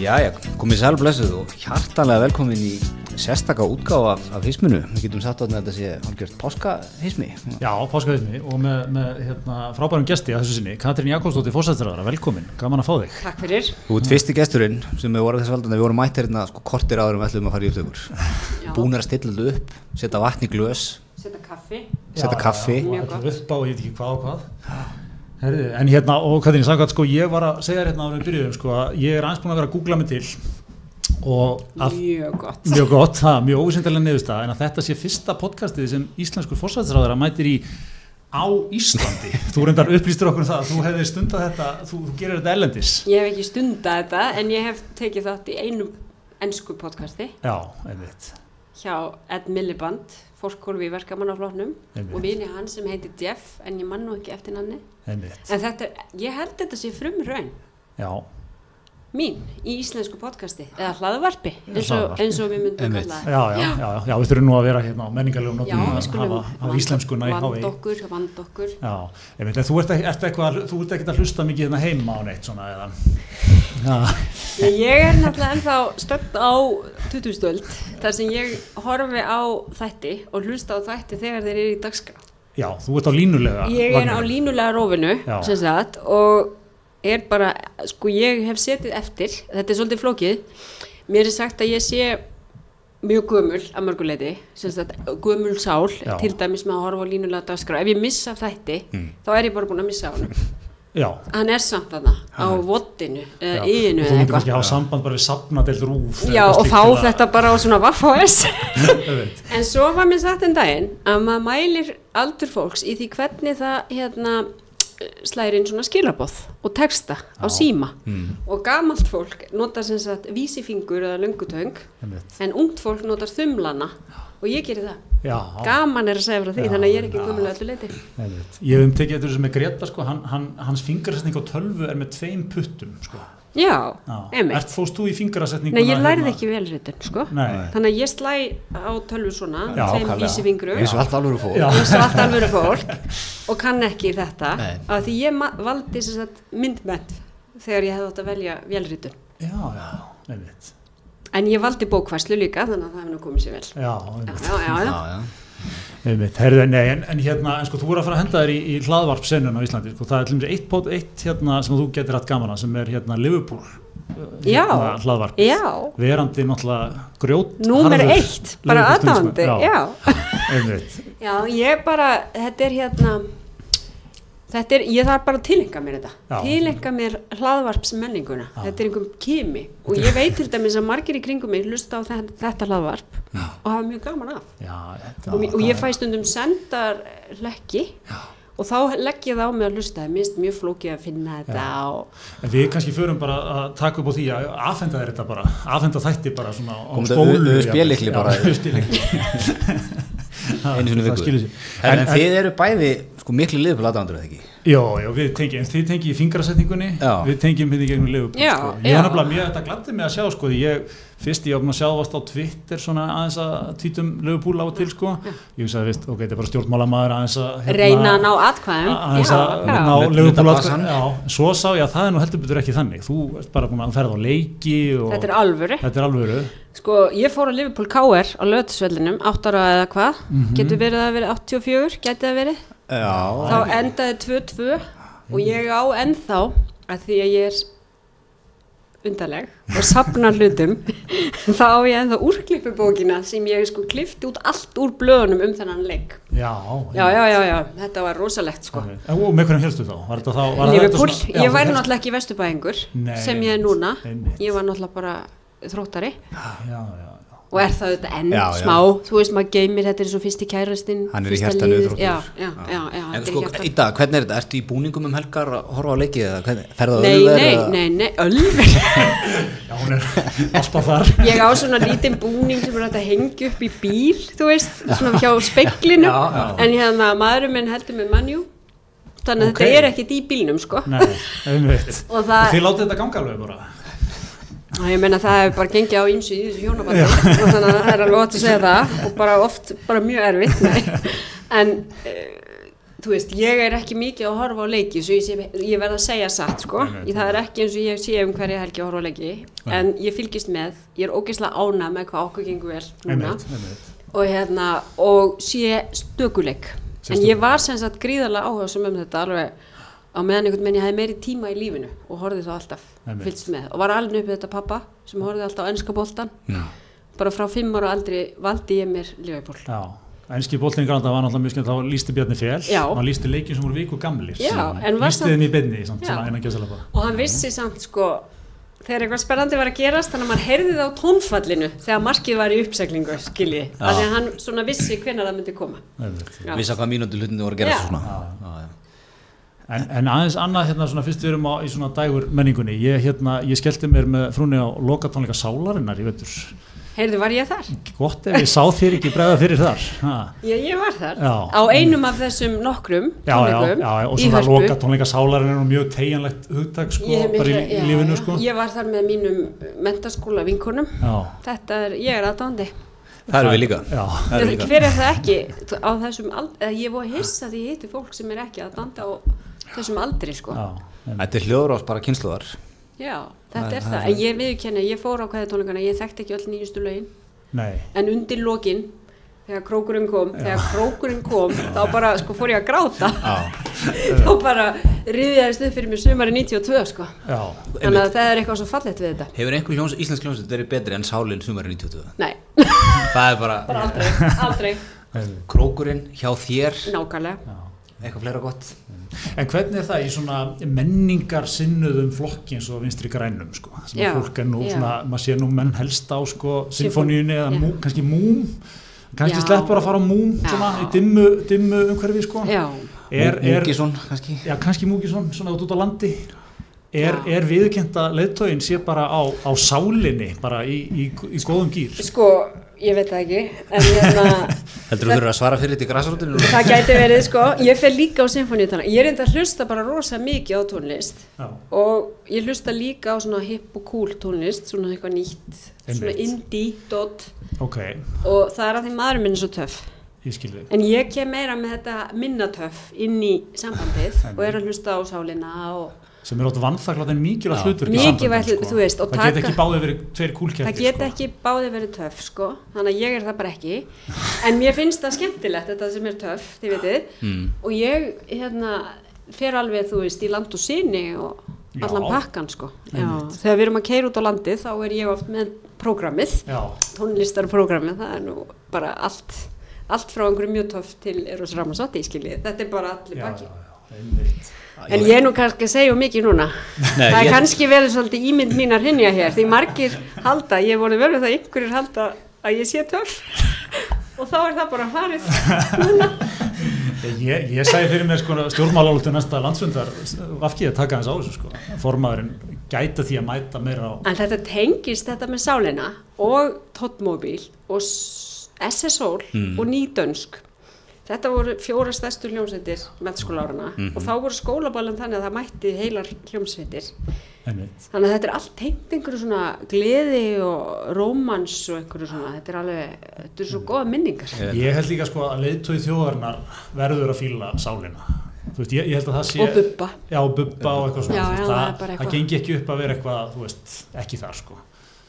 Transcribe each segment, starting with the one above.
Jæja, komið sæl blessuð og hjartanlega velkomin í sérstaka útgáfa af, af hisminu. Við getum sagt að þetta sé hálfgjört páskahismi. Já, páskahismi og með, með hérna, frábærum gesti að þessu sinni, Katrín Jakobsdóttir fórsættiræðara, velkomin, gaman að fá þig. Takk fyrir. Þú ert fyrsti gesturinn sem við vorum þess valdan að við vorum mættir hérna sko kortir áður um ætlum að fara í upptökur. Búnir að stilla þetta upp, setja vatn í glös, Setja kaffi. setja kaffi. Já, Mjög já, Herði, en hérna, og Katrín, sagði sko, ég var að segja hérna en við byrjuðum, sko, að ég er aðeins búin að vera að googla mig til og að Mjög gott. mjög gott, það, mjög óvísindalega niðurstað en að þetta sé fyrsta podcastið sem íslenskur fórsættisráðara mætir í á Íslandi. þú reyndar upplýstur okkur um það að þú hefði stundað þetta, þú, þú gerir þetta ellendis. Ég hef ekki stundað þetta en ég hef tekið þátt í einum ennsku podcasti Já, einmitt. hjá Ed Milliband, fórkólfi í verkamannaflóknum og vini hann sem heitir Jeff en ég man nú ekki eftir nanni. En þetta, ég held þetta sé frum raun Já, mín í íslensku podcasti eða hlaðvarpi eins og, eins og við myndum Einmitt. kalla já, já, já, já, við þurfum nú að vera hérna á menningarlegum Já, við að skulum vand okkur, vand okkur. Já, en þú ert, ekki- ert eitthvað, þú ert ekkert að hlusta mikið hérna heima á neitt svona eða, Ég er náttúrulega ennþá stödd á 2000-öld þar sem ég horfi á þætti og hlusta á þætti þegar þeir eru í dagskrá. já, þú ert á línulega. Ég er á línulega rófinu sagt og er bara, sko ég hef setið eftir, þetta er svolítið flókið, mér er sagt að ég sé mjög gömul að mörguleiti, gömul sál, Já. til dæmis með að horfa á línulega dagskrá. Ef ég missa þætti, þá er ég bara búin að missa hann. Já, Hann er samt þarna á vottinu, já. eða yinu Og Þú eða myndir kannski eitthvað. hafa samband bara við safnadelt rúf. eða Já, eitthvað og fá að- þetta bara á svona veit. en svo var mér sagt en daginn að maður mælir aldur fólks í því hvernig það hérna slæðir inn svona skilabóð og texta á Já. síma Mm. og gamalt fólk notar sem sagt vísifingur eða lungutöng en ungt fólk notar þumlana og ég gerir það. Já, Gaman er að segja frá því Já, þannig að ég er ekki já. gömulega öllu leiti. Ég hef um tekið þetta sem er Greta, sko, hann, hann, hans fingrasetning á tölvu er með tveim puttum, sko. Já, Já. einmitt. Ert fóst þú í fingrasetninguna? Nei, ég lærði hérna? ekki velritun, sko. Nei. Þannig að ég slæ á tölvu svona, Já, tveim ákaflega. vísifingrum. Eins og allt alveg fór. Já. eins og allt alveg fólk og kann ekki þetta því ég valdi sem sagt myndmenn þegar ég hefði átt að velja velritun Já, já, einmitt. en ég valdi bókvæslu líka þannig að það hefði nú komið sér vel Já, já, einmitt. já, já, já. Heyrðu, nei, en, en hérna, en sko, þú voru að fara að henda þér í, í hlaðvarp senun á Íslandi, sko, það er til dæmis eitt, pot, eitt hérna sem þú getur hatt gaman að sem er hérna Liverpool Já. hérna, hlaðvarp, já. verandi náttúrulega grjót númer eitt, bara aðdáðandi já. já, ég bara þetta er hérna þetta er, ég þarf bara að tilenga mér þetta Já. tilenga mér hlaðvarpsmenninguna Já. þetta er einhverjum kimi og ég veit til dæmis að margir í kringum mig hlusta á þetta, þetta hlaðvarp og hafa mjög gaman af já, þetta, og, og ég fæ stundum sendar hlekki og þá legg ég það á mig að hlusta það minnst mjög flókið að finna þetta og, en við kannski förum bara að taka upp á því að afhenda þér þetta bara, afhenda þætti bara svona á Komum þetta spólu jafnvel. spélykli Já, bara. u- spélykli. Einu Það viku. sig. En, en þið eru bæði sko miklu liðbúl aðdándur eða ekki? Já, já, við tengjum, þið tengjum í fingrasetningunni, Já. við tengjum hérna í gegnum liðbúl, sko. Ég já. er nefnilega, mér þetta gladdi mig að sjá, sko, því ég, fyrst ég opna að sjá vast á Twitter svona aðeins að tvítum liðbúl á og til, sko. Ég veist að, veist, ok, þetta er bara stjórnmálamaður aðeins að, hérna, reyna að ná atkvæðum aðeins að já, ná liðbúl að, bassann. já, svo sá ég að það er nú heldur betur ekki þannig, þú ert bara búin að ferða á leiki og þetta er alvöru þetta er alvöru. sko, ég fór á Liverpool KR á löðsvellinum, 8 ára eða hvað Mhm. getur verið að verið 84, getur það verið. Þá endaði 2-2 og ég á ennþá að því að ég er undarleg og sapna hlutum þá á ég ennþá úrklippubókina sem ég sko klifti út allt úr blöðunum um þennan leik Já, já, já, já, já, þetta var rosalegt sko. Og með hverjum helstu þá? Þá Liverpool, svona- ég væri náttúrulega ekki vesturbæðingur Nei, sem ég er núna. einmitt. ég var náttúrulega bara þróttari. Já, já, já. Og er það auðvitað enn Já, já. smá þú veist maður geymir, þetta er svo fyrsti kærastinn Hann er í já, já, já, já, En sko, í dag, hvernig er þetta? Ertu í búningum um helgar að horfa á leikið eða á nei, Ölver nei, nei, nei, Ölver Já, hún er alltaf þar. ég á svona lítinn búning sem er hægt að hengja upp í bíl þú veist, svona hjá speiklinu Já, já. en hérna maðurinn minn heldur með mannjú þannig að Ok. þetta er ekkit í bílnum sko Nei, einmitt. og Og það, þið látið þetta ganga alveg bara. Og ég meina það hefur bara gengið á ýmsu í þessu hjónabandi. Og þannig að það er alveg ótt að segja það. Og bara oft bara mjög erfitt nei. en uh, þú veist, ég er ekki mikið að horfa á leiki svo ég, ég verð að segja satt sko. Ég, það er ekki eins og ég sé um hverja helgi að horfa á leiki en ég fylgist með, ég er ógeðslega ána með hvað okkur gengur vel núna. Einmitt, einmitt. og hérna og sé stökuleik. En ég var sem sagt gríðarlega áhuga um þetta alveg á meðan einhvern veginn ég hefði meiri tíma í lífinu og horfði þá alltaf Einmitt. fylgst með og var alveg upp við þetta pappa sem horfði alltaf á ennska boltan bara frá fimm ára aldrei valdi ég mér Liverpool Já, enski bóltingar þetta var náttúrulega mjög skemmt, þá lísti Bjarni Fjell Já. hann lísti leikin sem voru viku gamlir Já, lísti þeim í beinni, Já. og hann vissi samt sko þegar eitthvað spennandi var að gerast þannig að maður heyrði það á tónfallinu þegar markið var í uppseglingu skilji, af því að hann svona vissi hvenær það myndi koma. Já. Vissa hvað mínútu hlutinu voru að gera Já. svona Já. Já, já. En, en aðeins annað hérna svona fyrst við erum á, í svona dægur menningunni ég, hérna, ég skellti mér með frúni á lokatónleika sálarinnar í vettur heyrðu var ég þar? gott ef ég sá þér ekki bregða fyrir þar ha. Já, ég var þar Já. á einum af þessum nokkrum já, já, tónleikum já, og svona lokatónleika sálarinnar nú mjög tegjanlegt hugtak sko, Ég bara í, mikla- í já, lífinu já. sko. Ég var þar með mínum mentaskóla vinkonum já, Þetta er, ég er aðdándi Það eru við líka. já, Það eru við líka. Hver er það ekki? Á þessum aldri Ég voru hissa því ég hitti fólk sem er ekki aðdanda á þessum aldri sko. Já, Þetta er hljóður ás bara kynsluðar Já, þetta Það- er það það, en ég viðurkenni, ég fór á kveðið tónleikana, ég þekkti ekki öll nýjustu lögin, nei. En undir lokin, þegar krókurinn kom, þegar krókurinn kom, þá bara, sko, fór ég að gráta, þá bara riðjaðist upp fyrir mér sumari 92, sko. já, Þannig að það er eitthvað svo fallegt við þetta. Hefur einhver hljóns, íslensk hljónsveit verið betri en Sálin sumari 92? Nei, Það er bara, bara aldrei, aldrei, krókurinn hjá þér? Nákvæmlega. eitthvað fleira gott? En hvernig er það í svona menningar sinnuðum flokki eins og vinstri grænum sko, sem Já, fólk er nú já. svona, maður sé nú menn helst á sko, sinfoníunni eða já. mú, kannski múm, kannski sleppur að fara á múm svona í dimmu, dimmu umhverfi sko. Já, Múkisson kannski já, kannski Múkisson svona út út á landi. Er, er viðkenda leiðtógin sé bara á, á sálinni, bara í, í, í góðum gýr? sko, ég veit það ekki, hérna, Heldur þú þurfur að svara fyrir þetta í græsarútinu? það gæti verið, sko, ég fer líka á symfóníutana, ég er enda að hlusta bara rosa mikið á tónlist. Já, og ég hlusta líka á svona hip og cool tónlist, svona eitthvað nýtt svona Einmitt. indie, dot. Ok, og það er að því maðurinn minn er svo töff. Ég en ég kem meira með þetta minna töff inn í sambandið og er að hlusta á sálina og Sem er átt vannþaklátt en mikilvægt Já. hlutur og Það geta taka- ekki báðið verið tveir kúlkæftir það geta ekki báði verið töff sko, þannig að ég er það bara ekki. En mér finnst það skemmtilegt þetta sem er töff, þið veitir Mm. og ég hérna fer alveg þú veist í land og sinni og allan Já. pakkan sko. Já, þegar við erum að keira út á landið þá er ég oft með prógramið. Já, tónlistarprógramið, það er nú bara allt, allt frá einhverju mjög töff til Eros Ramazzotti, skiljið, þetta er bara allir já, pakki. En ég er nú kannski að segja mikið núna. Nei, það er ég- kannski verið svolítið ímynd mín að hrinja hér, því margir halda, ég voru verið það einhverjir halda að ég sé töff og þá er það bara farið núna. Ég, ég sagði fyrir mér sko stjórnmálálutu næsta landsfundar vafkið að taka hans á þessu sko formaðurinn gæta því að mæta meira á En þetta tengist þetta með sálina og Tottmobil og S- SSOL Mm. og Nýdönsk. Þetta voru fjóra stærstu hljómsveitir meðskólárana Mhm. og þá voru skólaballan þannig að það mætti heilar hljómsveitir. Þannig að þetta er allt tengt einhverju svona gleði og rómans og einhverju svona, þetta er alveg, þetta er svo góða minningar. Ég- held líka sko að leiðtói þjóðarinnar verður að fíla sálina þú veist, ég, ég held að það sé Og bubba. já, bubba og eitthvað svona Já, já, það það, það gengi ekki upp að vera eitthvað þú veist, ekki þar sko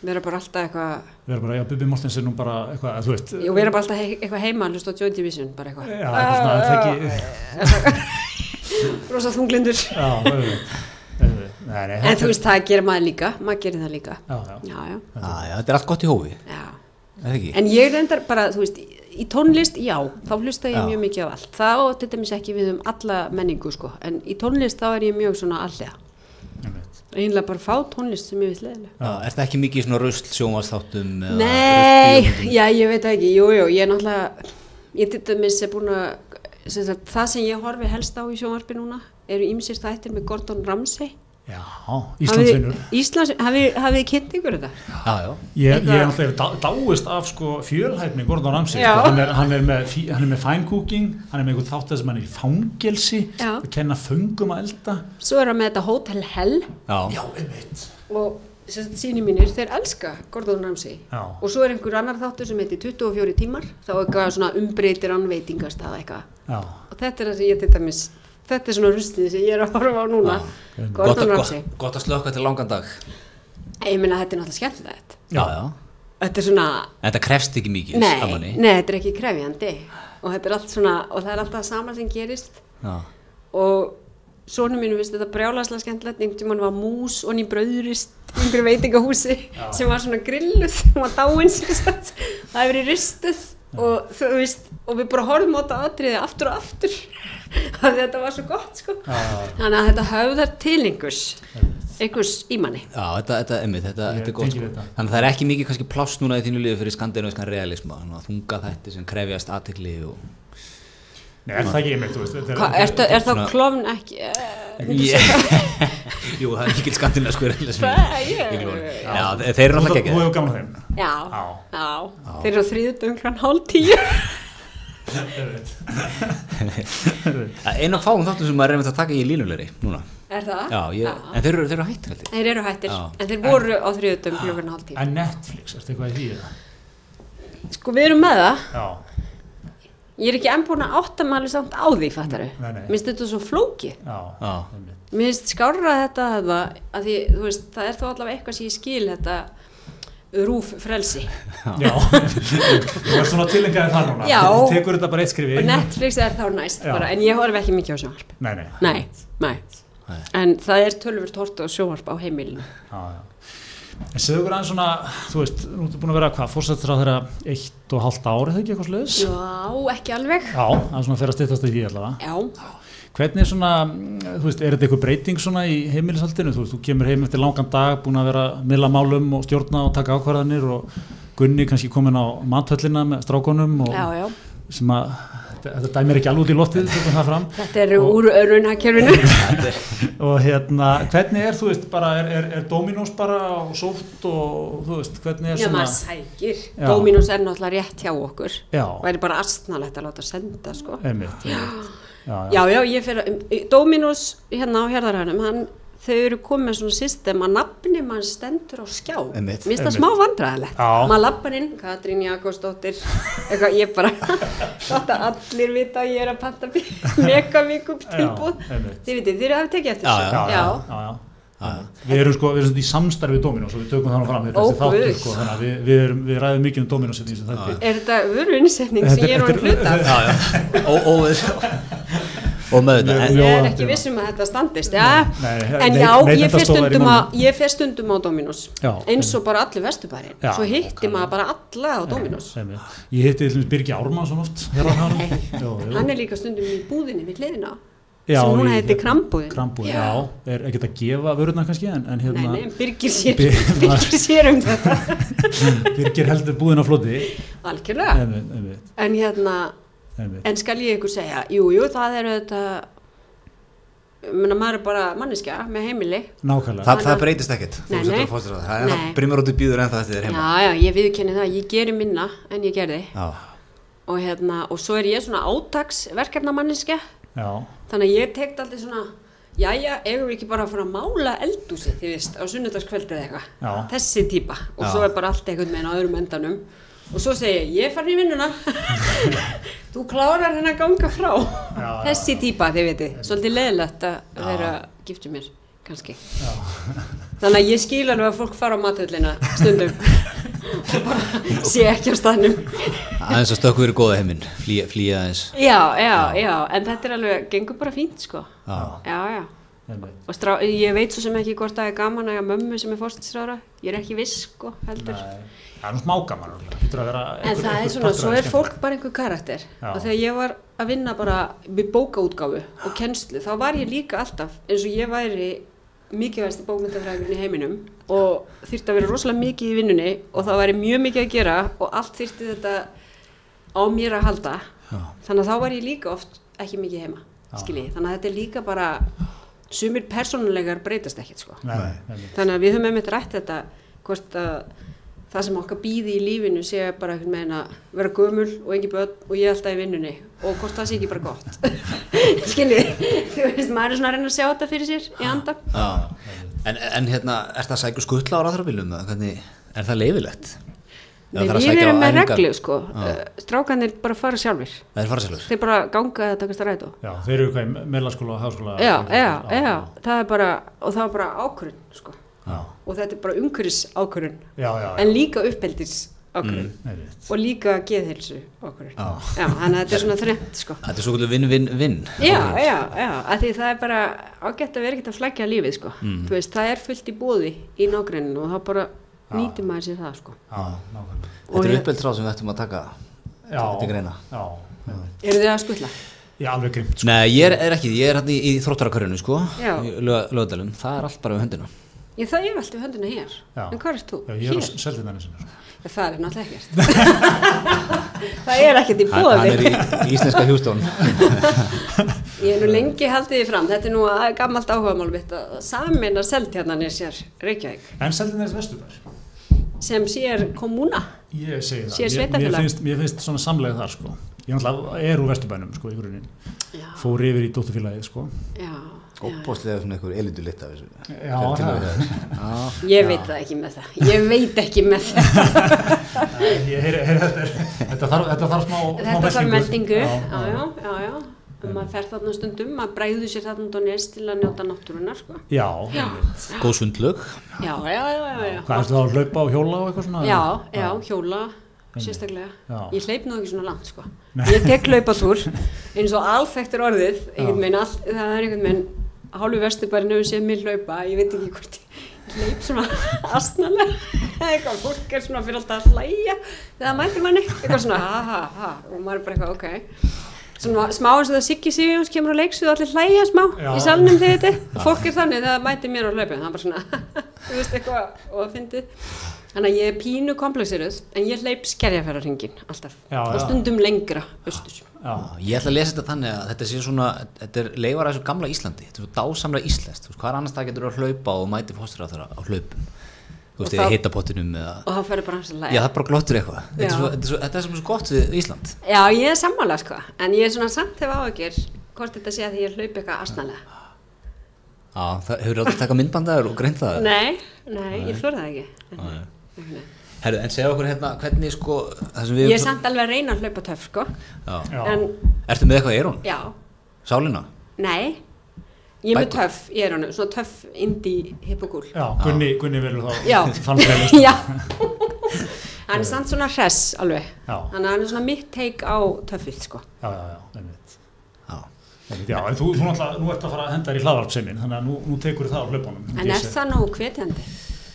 Við erum bara alltaf eitthvað, við erum bara, já, Bubi Mortens er nú bara eitthvað, þú veist jú, við erum bara alltaf he eitthvað heima að hlusta á Joy Division, bara eitthvað. já, eitthvað svona, það er ekki Rosa þunglindur. já, auðvitað, auðvitað. Nei, nei, En þú veist, það gerir maður líka, maður gerir það líka. já, já, Já, já, Já, já, þetta er allt gott í hófi, já. er það ekki? En ég reyndar bara, þú veist, í- tónlist, já, þá hlusta ég Já. mjög mikið á allt. Það og til dæmis ekki við um alla menningu, sko. En í tónlist þá er ég mjög svona allega. Einlega bara fá tónlist sem ég veist leðilega. Já, er það ekki mikið svona rusl sjónvarsþáttum? eða Nei, já, ég veit ekki, jú, jú, ég er náttúrulega, ég til dæmis er búin að, það sem ég horfi helst á í sjónvarpi núna eru ýmsir þættir með Gordon Ramsay. Já, Íslandsvinnur Íslands, hafið þið kynnt ykkur þetta? Já, já, Ég, ég Eitthvað- er náttúrulega dá, dáist af sko fjölhæfni Gordon Ramsay, sko, hann, er, hann, er með, er með fine cooking, hann er með einhvern þátt þess að hann er í fangelsi, að kenna föngum að elda. Svo er hann með þetta Hotel Hell já, Já, einmitt. og sem sagt, síni mínir, þeir elska Gordon Ramsay. Já, Og svo er einhver annar þáttur sem heitir 24 tímar, þá eitthvað svona umbreytir hann veitingastað eitthvað. Já. og þetta er það sem ég til dæmis þetta er svona rustið sem ég er að horfa á núna. Gott, Gordon að- Ramsay gott, að slökka til langan dag. Ég meina þetta er náttúrulega skemmtilegt. Já, já. Þetta er svona En þetta krefst ekki mikið nei, manni. nei, þetta er ekki krefjandi. Og þetta er allt svona og það er alltaf það sama sem gerist. Já, og sonu mínu finnst þetta brjálaslega skemmtilegt. Einhvern tímann var mús og brauðrist í einhverju veitingahúsi sem var svona grilluð hún var dáin sem sagt. Það hefur verið ristuð og veist og við bara horfum á þetta atriði aftur og aftur. að þetta var svo gott sko. Þannig að þetta höfðar til einhvers einhvers í manni. Já þetta, þetta, einmitt, þetta, Ég þetta er gott sko. þetta. Þannig að það er ekki mikið kannski pláss núna í þínu liðu fyrir skandinaviskan realisma Þannig að þunga þætti sem krefjast aðtekli og... Nei, er það ekki einmitt, þú veist þetta Hva, er, er, er þá svona- klofn ekki Yeah. Jú, það er klónum. Já, þe- þeir eru Þú náttúrulega þú ekki hefur gaman að þeim. Já, þeir eru á klann hálf tíu Einn af fáum þáttum sem maður er einmitt að taka í línulegri núna er það? Já, ég, en þeir eru, þeir eru hættir held ég Þeir eru hættir, Já. en þeir voru á þriðutum klukkan hálf tíu. En Netflix, ertu eitthvað í því eða? Sko við erum með það, Já, ég er ekki enn búin að átta maður alveg samt á því, fattaru. Finnst þetta svo Já, einmitt. Mér finnst skárra þetta að það, því, þú veist, það er þó allavega eitthvað sem ég skil þetta rúf frelsi. Já, þú ert svona tilengaði það núna Já. Þú tekur þetta bara eitt skrifi Og Netflix er þá næst bara, en ég horf ekki mikið á sjónvarp. Nei, nei, Nei, nei. Nei. En það er tölvur tort á sjónvarp á heimilinu. já, já En segðu okkur aðeins svona, þú veist, nú ertu búin að vera hvað, fórsættur á þeirra eitt og hálft ári, það ekki eitthvað sluðis? Já, ekki alveg. Já, það er svona að fyrir að stýttast í því allavega. Já, Hvernig er svona, þú veist, er þetta eitthvað breyting svona í heimilishaldinu? Þú veist, þú kemur heim eftir langan dag, búin að vera að milla málum og stjórna og taka ákvarðanir og Gunni kannski komin á mathöllina með strákonum og já, já. sem að, þetta, dæmir ekki alveg út í loftið. Þetta er úr örunhagkerfinu. Og hérna, hvernig er, þú veist, bara, er, er, er Dominos bara og sótt og, þú veist, hvernig er Já, svona... maður sækir. Já. Dominos er náttúrulega rétt hjá okkur. Já, væri bara astnalegt að láta senda sko. einmitt, einmitt. Já, já. ég fyrir Dominos hérna á hérðarhænum hann, þau eru komið með svona system að nafni mann stendur á skjá. Mér finnst það smá vandræðilegt maður lappar inn, Katrín Jakobsdóttir eitthvað, ég bara þátt að allir vita að ég er að panta megavíkup tilbúð þið vitið, þið hafið tekið eftir Já, þessu. já, já, já, já. Við erum sko, við erum svona í samstarfi við Dominos og við tökum þannig fram, Ó, þáttur sko, þannig að við, við, erum, við ræðum mikið um Dominos í þessu þætti. er þetta vöruinsetning sem ég er orðin hluta já, já. Ó, ó, Og með þetta en- Ég er Já, ekki já. viss um að þetta standist, já, Nei, en nei- já, ég fer Neytendastofa er í stundum, ég stundum á Dominos, Já, eins og bara allir vesturbærin, Já, svo hitti maður bara alla á Dominos. Ég hitti Birgi Ármannsson oft hér á hann. Hann er líka stundum í búðinni við hliðina, Já, sem núna í- heitir Krambúðin. Krambúðin, já, er ekkert að gefa vörurna kannski en, en Nei, hérna nei, Birgir sér, Bir- Birgir sér um þetta, Birgir heldur búðin á floti. algjörlega. Einmitt, einmitt, En hérna, einmitt. en skal ég ykkur segja, jú, jú, það er þetta, menna, maður er bara manneskja með heimili. Nákvæmlega. Það, það breytist ekkert þú Nei, nei. Það er brimur út í býður en það þetta er Já, heima já, ég viðkenni það, ég geri minna en ég gerði. Já, Og hérna, og svo er ég svona átagsverkefna manneskja. Já, Þannig að ég tekt alltaf svona, jæja, eigum við ekki bara að fara að mála eldúsið, þið veist, á sunnudagskvöld eða eitthvað. Já. Þessi típa. Og Já. svo er bara allt einhvern veginn á öðrum endanum. Og svo segi ég, ég farin í vinnuna. Þú klárar henni að ganga frá. Já, Þessi típa, þið veitir. Svolítið leðilegt að vera giftu mér, kannski. Þannig að ég skil alveg að fólk fara á matöllina stundum. og bara sé ekki á staðnum. aðeins að stökku verið góða heiminn Flýja, flýja aðeins Já, já, já, en þetta er alveg, gengur bara fínt, sko. Já, Já, já. Og strá, ég veit svo sem ekki hvort það er gaman að eiga mömmu sem er fórstinsrára. Ég er ekki viss, sko, heldur. Nei, Það er nú smá gaman vera En einhver- það er einhver svona, svo er fólk bara einhver karakter. Já. Og þegar ég var að vinna bara við bókaútgáfu og kennslu, þá var ég líka alltaf eins og ég væri bókmyndafræðurinn í heiminum og þyrfti að vera rosalega mikið í vinnunni og það væri mjög mikið að gera og allt þyrfti þetta á mér að halda. Já. Þannig að þá var ég líka oft ekki mikið heima, skiljið. Þannig að þetta er líka bara, sumir persónulegar breytast ekkert, sko. Þannig að við höfum einmitt rætt þetta hvort að það sem okkar býði í lífinu sé bara einhvern veginn að vera gömul og engi börn og ég alltaf í vinnunni og hvort það sé ekki bara gott skiljið, þú veist, maður er svona að reyna að sjá þetta fyrir sér í anda já. En, en hérna, er það sækju skuttla á? Hvernig, er það leifilegt? Við erum með reglu sko, uh, strákanir bara fara sjálfur, Það þeir bara ganga að taka strætó. Já, þeir eru hvað í meðlaskóla og háskóla Já, já, já, það er bara, og það er bara ákvörun sko, Já, og þetta er bara umhverfis ákvörun, já, já, já. en líka uppeldis ákvörun rétt. og líka geðhilsu ákvörun. Já. Já, þannig að þetta er svona þrennt sko. Þetta er svo kvöldu vinn-vinn-vinn. Já, já, já, að því það er bara ágætt að vera ekkert að flækja lífið sko, Mm. þú veist, það er fullt í bóði í nágrenninu og þá bara. Nýtir maður sér það sko. Þetta er ég- uppeldsráð sem við ættum að taka Já, til greina. já, Eru þið að skutla? já, alveg grimt, sko. Nei, ég er, er ekki, ég er hérna í, í þróttarakörjunu, sko, í lögadalum. Það er allt bara við höndina. Ég það er alltaf höndina hér, Já. en hvað er þú? Já, ég er á sinni, sko. Það er náttúrulega ekkert. það er ekkert í Hann, hann er bóði. í, í íslenska hjústón. Ég er nú lengi haldið því fram, þetta er nú gammalt áhugamál mitt að samina seltjarnan er sér Reykjavík En seldinarnis vesturbær, sem sér komúna. ég segi það. Sér Mér- finnst, mér finnst svona samlega þar, sko. Ég náttúrulega er úr vesturbænum, sko, í grunninn. Já, Fór yfir í dótturfélagið, sko. já, já. Óbóðslega svona einhver elitu lit af þessu. Já. Já. Ég veit það ekki með það. Ég veit ekki með það. Ég heyri, heyri, þetta, er, þetta, þetta þarf smá, smá Þetta þarf meldingu. Já, Já, já, já, Um maður fer þarna stundum, maður bræður sér þarna á nes til að njóta náttúrunar, sko. Já, Já, Góð sundlög. já, já, já, já. já. Hvað ertu þá að hlaupa og hjóla og eitthvað svona? Já, já, hjóla, sérstaklega. Já. Ég hleyp nú ekki svona langt, sko. Ég tek hlaupatúr, eins og alþektur orðið, all, það er einhvern veginn, hálfu vesturbærin hefur séð mér hlaupa, ég veit ekki hvort ég hleyp svona astnalega, eitthvað, fólk er svona fyrir alltaf að hlæja, þegar mætir manni, eitthvað svona, ha, ha, ha, og maður er bara eitthvað, ok. Svona smá eins og það Siggi Sigjóns kemur á leiksuð og allir hlæja smá Já. í salnum þegar þetta, fólk er þannig þegar það mætir mér á hlaupin, það er bara svona, þú veist eitthvað, og það fyndið. Þannig að ég er pínu komplexiruð, en ég hleyp skerjafæraringin alltaf, Já, og já. stundum lengra austur. Já, Ég ætla að lesa þetta þannig að þetta sé svona, þetta er leifar af þessu gamla Íslandi, þetta er svo dásamlega íslenskt, þú veist, hvað er annars það getur að hlaupa og mæti fóstur á þeirra á hlaupum, veist, eða eða, Og þá ferður bara hans að já hlæja. það er bara glottur eitthvað, þetta er, Já. svo, þetta, er svo, þetta er sem svo gott við Ísland. Já, ég er sammála sko, en ég er svona samt hef áhugir hvort þetta sé að ég hlaup eitthvað astnalega. Já, það hefur átt að taka myndbandaður og greint það. Nei, nei, ég flór það ekki. Nei. Nei. Herru, en segja okkur hérna, hvernig sko, það sem við... Ég er samt alveg að reyna að hlaupa töff sko, Já. já. en Ertu með eitthvað í eyrun? já, Sálina? nei, ég er með töff í erunum, svona töff indie hippogúl. já, Gunni, Gunni velur þá Já. þann playlist. Já, hann er samt svona hress alveg, Já, þannig að hann er svona mitt teik á töffið sko. já, já, já, einmitt. Já. Einmitt, Já, en þú, þú náttúrulega, nú ert að fara að henda þér í hlaðvarpseimin, þannig að nú, nú tekur það á hlaupunum. En er það nógu hvetjandi?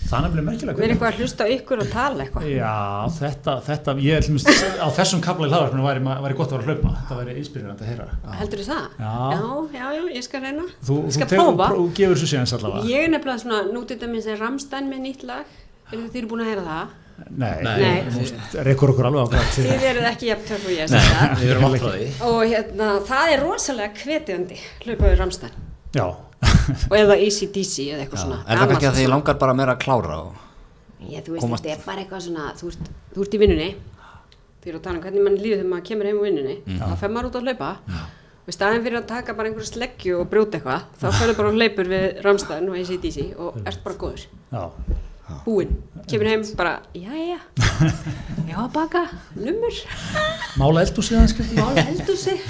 Það er nefnilega merkilega. Við erum eitthvað að hlusta ykkur og tala eitthvað. Já, þetta, þetta, ég ætlum að á þessum kapla í hlaðvarpinu væri, væri gott að vera að hlaupa, þetta væri inspirerandi að heyra. Heldur þú það? Já. Já, já, já, ég skal reyna. Þú, Ég þú, skal prófa. pró- gefur þessu síðan allavega. Ég er nefnilega svona, nú til dæmis er Ramstein með nýtt lag. Er þið eru búin að heyra það? Nei, Nei. Reykur okkur alveg á hvað til. Þið eruð ekki jafn töff og ég Nei, sem það. við erum átt frá því. Og hérna, það er rosalega hvetjandi, hlaupaður Ramstein. Já, Og eða ACDC eða eitthvað Já. svona. Er það kannski að þið langar bara meira að klára og... Já, þú veist, komast- þetta er bara eitthvað svona, þú ert, þú ert í vinnunni, þið eru að tala um hvernig mann líður þegar maður kemur heim úr vinnunni, þá fer maður út að hlaupa, og í staðin fyrir að taka bara einhverju sleggju og brjóta eitthvað, þá ferðu bara og hleypur við Ramstein og ACDC og ert bara góður. já, Búinn, kemur heim bara, já, já, já, að baka, numur, mála eldu síðan skil. mál heldur sig.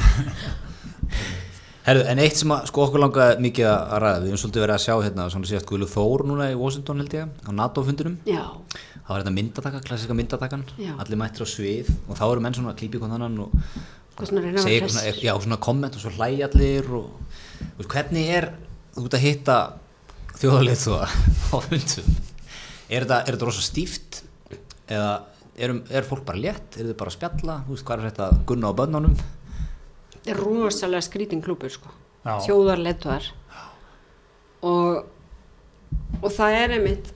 Herru, en eitt sem að, sko okkur langaði mikið að ræða, við höfum svolítið verið að sjá hérna, svona síðast Guðlu Þór núna í Washington held ég, á NATO-fundunum. Já, Það var þetta myndataka, klassika myndatakan, Já. allir mættir á svið og þá eru menn svona að klípi hvern annan og svona vera svona, já, svona komment og svo hlæja allir og veist, hvernig er, þú ert að hitta þjóðalið þú á fundum, er þetta, er þetta rosa stíft? Eða er, er fólk bara létt, er þið bara að spjalla, þú veist, hvað er þetta gunna á bönnunum? Þetta rosalega skrítin klúpur, sko. Letuðar. Og, og það er einmitt,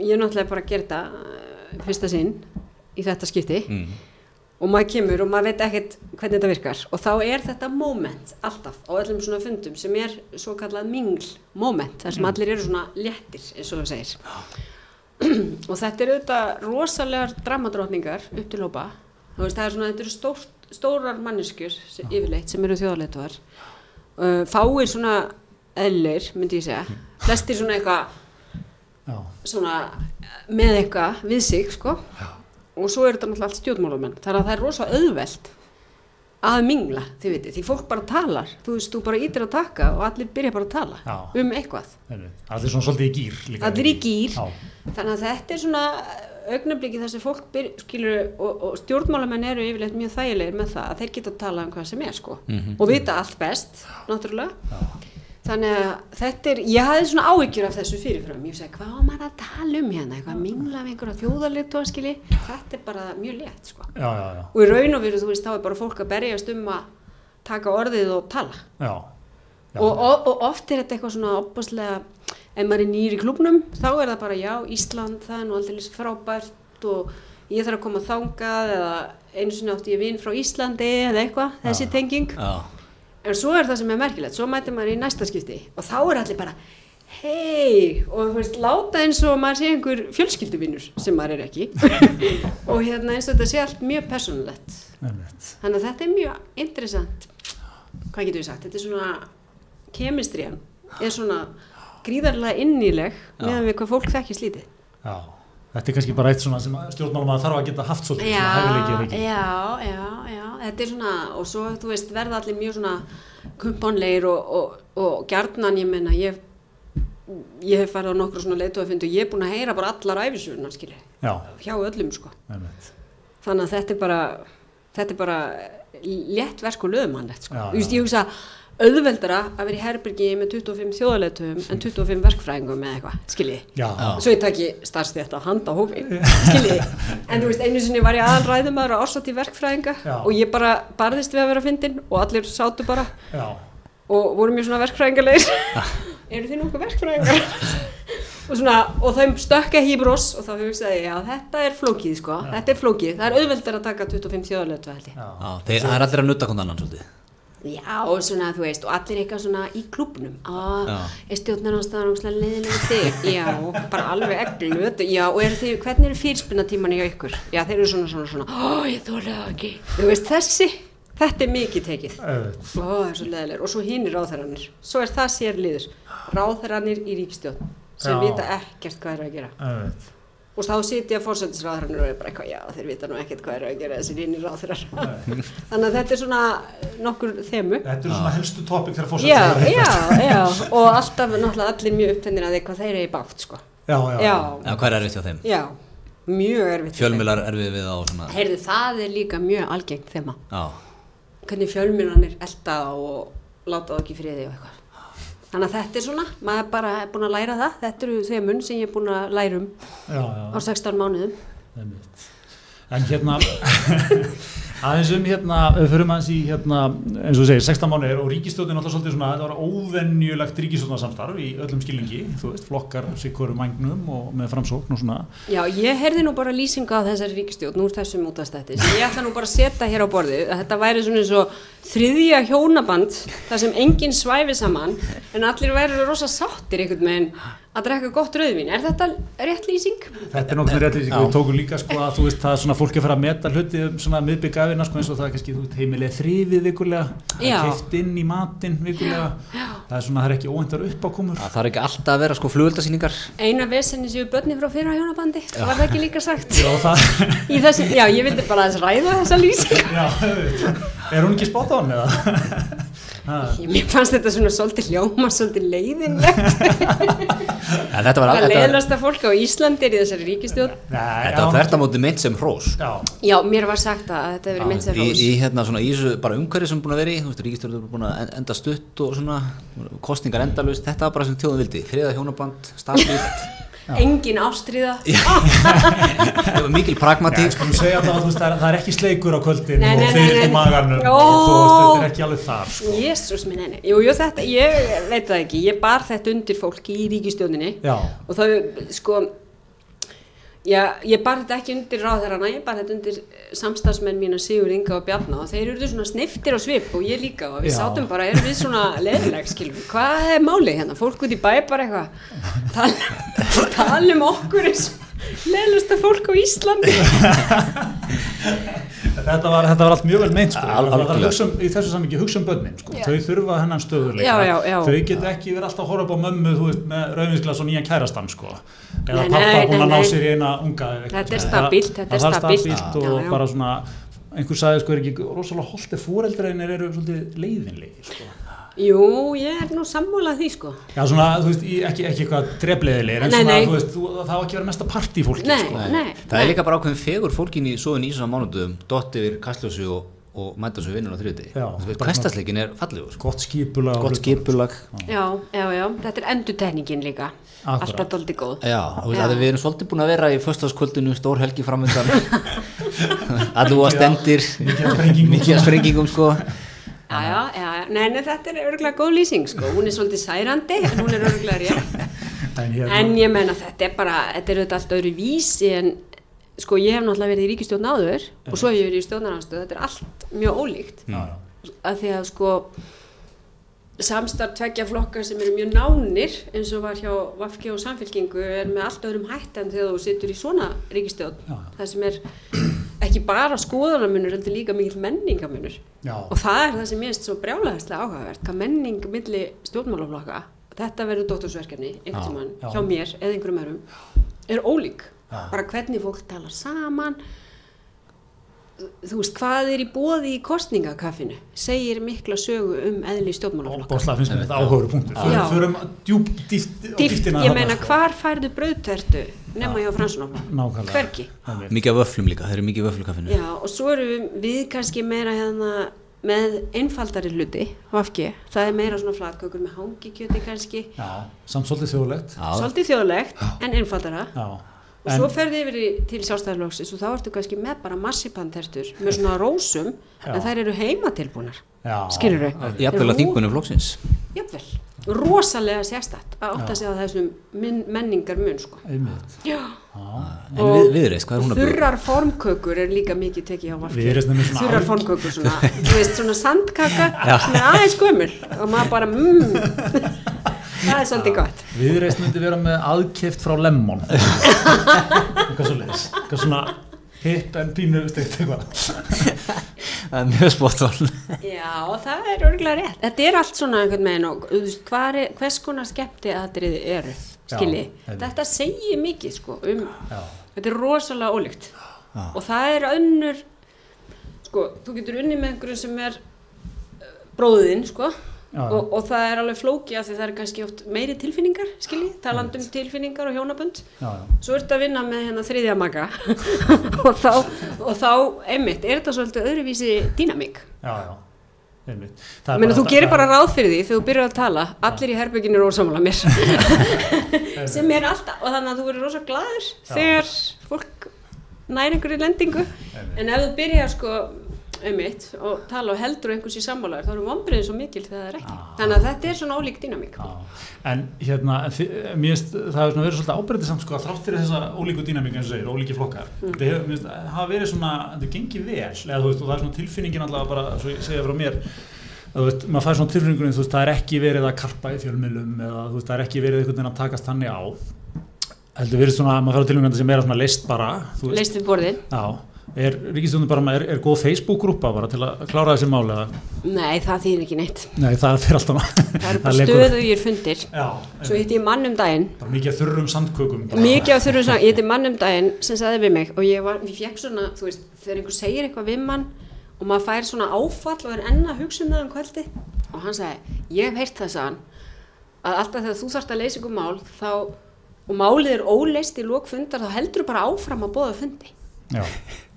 ég er náttúrulega bara að gera þetta uh, fyrsta sinn í þetta skipti. Mm. og maður kemur og maður veit ekkert hvernig þetta virkar og þá er þetta moment alltaf á öllum svona fundum sem er svo kallað mingl moment þar sem allir eru svona léttir eins og þú segir og þetta eru auðvitað rosalegar dramadrótningar upp til hópa þú veist það er svona, þetta eru stór, stórar manneskjur sem, yfirleitt sem eru þjóðarleituar uh, fáir svona eðlir myndi ég segja. Flestir svona eitthvað Já, svona með eitthvað við sig sko. Og svo er þetta náttúrulega allt stjórnmálamenn. Þannig að það er rosa auðvelt að mingla, þið veitir, því fólk bara talar. Þú veist, þú bara ítir að taka og allir byrja bara að tala Já. um eitthvað. Allir svona svolítið í gýr allir í gýr, Já. þannig að þetta er svona augnabliki þar sem fólk byr, skilur og, og stjórnmálamenn eru yfirleitt mjög þægilegir með það að þeir geta að tala um hvað sem er sko. Og vita allt best, náttúrulega. Þannig að þetta er, ég hafði svona áhyggjur af þessu fyrirfram, ég segi hvað maður að tala um hérna, eitthvað mingla við einhverja þjóðarleitt skilji, þetta er bara mjög létt sko. Já, já, já, og í raun og veru þú veist þá er bara fólk að berjast um að taka orðið og tala. Og, og, og oft er þetta eitthvað svona opaslega ef maður er nýr í klubnum þá er það bara já, Ísland, það er nú alltaf frábært og ég þarf að koma þangað eða einu sinni átti ég vinn frá Íslandi eða eitthvað, þessi Já. tenging. Já, en svo er það sem er merkilegt, svo mætir maður í næsta skipti og þá er allir bara hei, og þú veist, láta eins og maður sé einhver fjölskylduvinnur sem maður er ekki. Og hérna eins og þetta sé allt mjög persónulegt. Einmitt. þannig að þetta er mjög interessant. Hvað getur við sagt, þetta er svona kemistriðan er svona gríðarlega innileg meðan við hvað fólk þekkist lítið já, þetta er kannski bara eitt svona sem stjórnmálum að þarf að geta haft svolítið svona er ekki? já, já, já, þetta er svona og svo, þú veist, verða allir mjög svona kumpanleir og, og, og gjarnan, ég menna, ég ég hef farið á nokkru svona leiðtóðafundu og ég er búin að heyra bara allar æfisugunar, skilji já, hjá öllum, sko. Einmitt. þannig að þetta er bara þetta er bara létt verk og löðumannlegt, sko. Já, já. ég hugsa auðveldara að vera í herbergi með 25 þjóðaleiðtöfum en 25 verkfræðingum með eitthvað, skilji. Já, Já. svo ég taki starfstétt á handa hófi skiljiði, en þú veist einu sinni var ég aðalræðumæður á orsat í verkfræðinga Já. og ég bara barðist við að vera fyndin og allir sátu bara já, og voru mjög svona verkfræðingalegir. Eru þið nokkuð verkfræðingar? Og svona, og þeim stökka hýbros og þá hugsaði ég, já þetta er flókið sko, þetta er flókið, það er auðveldar að taka 25 þjóðarleitu held ég já, er að og svona, þú veist, og allir eitthvað svona í klubnum. Já. er stjórnarnástaðan ógslag leiðilega þig? Já, bara alveg eglu, já, og er þið, hvernig eru fyrirspinnatíman í ykkur? Já, þeir eru svona, svona, svona, ó, ég þólega það ekki. Þú veist, þessi, þetta er mikið tekið. Ó, það er svo leiðilegur. Og svo hinir ráðherranir. Svo er það sér liður. Ráðherranir í ríkistjórn sem Já. vita ekkert hvað er að gera. einmitt. Og þá sitja fórsættisráðherranir og er bara eitthvað, já, þeir vita nú ekkert hvað er að gera þessir hinir ráðherrar. Þannig að þetta er svona nokkur þemu. Þetta eru svona helstu topic þegar hittast. já, já, og alltaf náttúrulega allir mjög upptennir að því hvað þeir eru í bátt, sko. já, já, Já, Já, hvað er erfitt hjá þeim? já, mjög erfitt. Fjölmiðlar erfið við á svona Heyrðu, það er líka mjög algengt þema. Já, Hvernig fjölmjölanir elda og láta það ekki friði og eitthvað. Þannig að þetta er svona, maður er bara búin að læra það. Þetta eru þemun sem ég er búin að læra um já, á já, 16 mánuðum. En hérna, aðeins um hérna, förum aðeins í hérna, eins og þú segir, 16 mánuðir og ríkistjóðin alltaf svolítið svona, þetta var óvenjulegt ríkistjóðnarsamstarf í öllum skilningi, þú veist, flokkar sikkur mængnum og með framsókn og svona. Já, ég heyrði nú bara lýsingu á þessari ríkistjórn úr þessum útastætti sem ég ætla nú bara að setja hér á borðið að þetta væri svona eins og þriðja hjónaband þar sem enginn svæfi saman en allir væri rosa sáttir einhvern veginn að drekka gott rauðvín. Er þetta rétt lýsing? Þetta er nokkuð rétt lýsing, Já. við tókum líka sko að þú veist, það er svona fólk er að fara að meta hluti um svona miðbyggafina sko eins og það er kannski, veist, heimilega þrifið vikulega, Já. keift inn í matinn vikulega, það er svona, það er ekki óhendar uppákomur. það þarf ekki alltaf að vera sko flugöldasýningar Eina vesenni séu börni frá fyrra hjónabandi, var það ekki líka sagt? Já, það, Í þessi, já, ég vildi bara aðeins er hún ekki spátt á hann eða? Ha, Mér fannst þetta svona svolítið hljóma, svolítið leiðinlegt. En þetta var þetta, leiðlasta fólk á Íslandi er í þessari ríkistjórn. Nei, þetta var þvert á móti meint sem hrós. Já, Já, mér var sagt að þetta hefur verið minnst í, í hérna svona í þessu bara umhverfi sem búin að vera í, þú veist, ríkistjórnum er búin að en- enda stutt og svona kostningar endalust, þetta var bara sem þjóðum vildi. Friða hjónaband, staðbílt engin ástriða það var mikil pragmatík það er, það er ekki sleikur á kvöldin Nei, og nei, fyrir nei. í maganum. Og þetta er ekki alveg þar sko. Jésús minn henni, jú, jú, þetta, ég veit það ekki, ég bar þetta undir fólki í ríkistjóninni Já, og það, sko, já, ég bar þetta ekki undir ráðherrana, ég bar þetta undir samstagsmenn mína Sigur Inga og Bjarna og þeir eru svona sniftir á svip og ég líka og við Já. sátum bara, erum við svona leðileg, skilum, hvað er málið hérna, fólk út í bæ bara eitthvað, tala, tala um okkur eins leðilegsta fólk á Íslandi. þetta, var, þetta var allt mjög vel meint sko. Al- það er að algjörlega. hugsa um, í þessu samingi hugsa um börnin sko. Þau þurfa hennan stöðuleika Já, já, já. þau geta ekki verið alltaf að horfa upp á mömmu veist, með rauðvinsglas og nýjan kærastan sko. eða pappa búin að ná sér í eina unga eða eitthvað, Þetta er sko. stabílt, þetta er stabílt og bara svona einhver sagði sko er ekki rosalega holdt ef fóreldreinir eru svolítið leiðinlegi sko. Jú, ég er nú sammálað því sko. Já, svona, þú veist, í- ekki, ekki eitthvað drefleðilegir, en Nei, svona, nei. þú veist, þú, það á ekki vera mesta partí fólki, Nei. sko. Nei, það er líka bara ákveðin fegur fólkin í svoðin í svona mánuðum dott yfir kastljósi og, og mæta svo vinnun á þriðuti Já. hverstasleikin er fallegur sko. Gott skipulag. og gott skipulag Já, já, já, þetta er endurtekningin líka. Akkúrat. Alltaf doldi góð. Já, veist Já. við erum svolítið búin að vera í föstaskvöldinu, stór helgi framöndan allu að stendir Mikið sprengingum sko Já, já, já. Nei, nei, þetta er örgulega góð lýsing sko. Hún er svolítið særandi, en hún er örgulega rétt. En, hérna, En ég menna þetta er bara, þetta er auðvitað allt öðru vísi en sko ég hef náttúrulega verið í ríkistjórn áður og svo hef ég verið í stjórnarhanstöð, þetta er allt mjög ólíkt. já, já. Af því að sko samstarf tveggja flokkar sem eru mjög nánir eins og var hjá Vafki og Samfélkingu er með allt öðrum hætt en þegar þú situr í svona ríkistjórn. Já. Það sem er ekki bara skoðanamunur, heldur líka mikill menningamunur. Já. Og það er það sem ég erst svo brjálæðislega áhugavert, hvað menning milli stjórnmálaflokka, þetta verður dóttorsverkefni já. hjá mér eða einhverjum öðrum, er ólík. Já. Bara hvernig fólk talar saman, þú veist, hvað er í bóði í kostningakaffinu, segir mikla sögu um eðli stjórnmálaflokka. Bósla finnst mér þetta áhugaður punktur. Förum, Já. förum djúb, dýft, á Dýft, dýptina ég meina, hvar færðu brauðtertu nema hjá. Hvergi. Einmitt. mikið af vöflum líka, það eru mikið vöflukaffinu Já, og svo erum við kannski meira hérna með einfaldari hluti, vafki, það er meira svona flatkökur með hangikjöti kannski, Já, samt svolítið þjóðlegt. Svolítið þjóðlegt en einfaldara. Já. Og svo ferði yfir í- til sjálfstæðarlóksins og þá ertu kannski með bara massipantertur með svona rósum Já. en þær eru heimatilbúnar, já. skilur þau? jafnvel að þingunum flokksins Jafnvel, rosalega sérstætt að átta sig á þessum menningar mun sko. Einmitt. Já, Já. en við, viðreist, hvað er hún að bjóða? þurrar formkökur er líka mikið tekið á svona Þurrar formkökur svona, þú veist svona sandkaka sem er aðeins gömul og maður bara mmm, það er svolítið gott. Viðreist myndi vera með aðkeft frá Lemmon. Eitthvað svo leiðis. Eitthvað svona hipp en pínu steikt eitthvað. það er mjög spott val Já, það er örgulega rétt. Þetta er allt svona einhvern veginn og er, hvers konar skemmti aðriði eru, skilji. Þetta segir mikið sko um, Já. þetta er rosalega ólíkt og það er önnur, sko, þú getur unni með einhverju sem er uh, bróðin, sko, Já, já. Og, og það er alveg flóki því það er kannski oft meiri tilfinningar, skilji, taland um tilfinningar og hjónabönd. Já, já. Svo ertu að vinna með hérna þriðja maga og þá, og þá, einmitt, er þetta svolítið öðruvísi dýnamík. Já, já. Einmitt. Er Ég meina, þú gerir bara ráð fyrir því þegar þú byrjar að tala, allir í herbygginu eru ósamála mér sem er alltaf, og þannig að þú verður rosa glaður þegar fólk nær einhverju lendingu en ef þú byrjar sko um mitt og tala og heldur einhvers í sammálaður þá eru vombriðin svo mikil þegar það er ekki. Þannig að þetta er svona ólík dýnamík. Já, en hérna, mér finnst það hefur verið svolítið ábyrðið samt sko að þrátt fyrir þessa ólíku dýnamík eins og segir, ólíki flokkar Mm. þetta hefur, mér finnst, hafa verið svona, þetta gengið vel eða þú veist, og það er svona tilfinningin allavega bara, svo ég segja frá mér þú veist, maður fær svona tilfinningunum, þú veist, það er ekki verið að karpa í fjölmilum eða þú veist, það er ekki verið einhvern veginn að takast þannig á. Heldur verið svona, maður fær á tilfinningunum sem er svona leist bara, leist við borðin já er ríkistjóðin bara, með- er, er góð Facebook-grúpa bara til að klára þessi máli eða, nei, það þýðir ekki neitt. Nei, það fyrir alltaf það eru bara stöðugir fundir. Já, svo hitti ég mann um daginn. Bara mikið af þurrum sandkökum bara. mikið af þurfum svona, ég heiti mann um daginn sem sagði við mig og ég var, ég fekk svona þú veist, þegar einhver segir eitthvað við mann og maður fær svona áfall og er enn að hugsa um það um kvöldi og hann sagði, ég hef heyrt það sagðan að alltaf þegar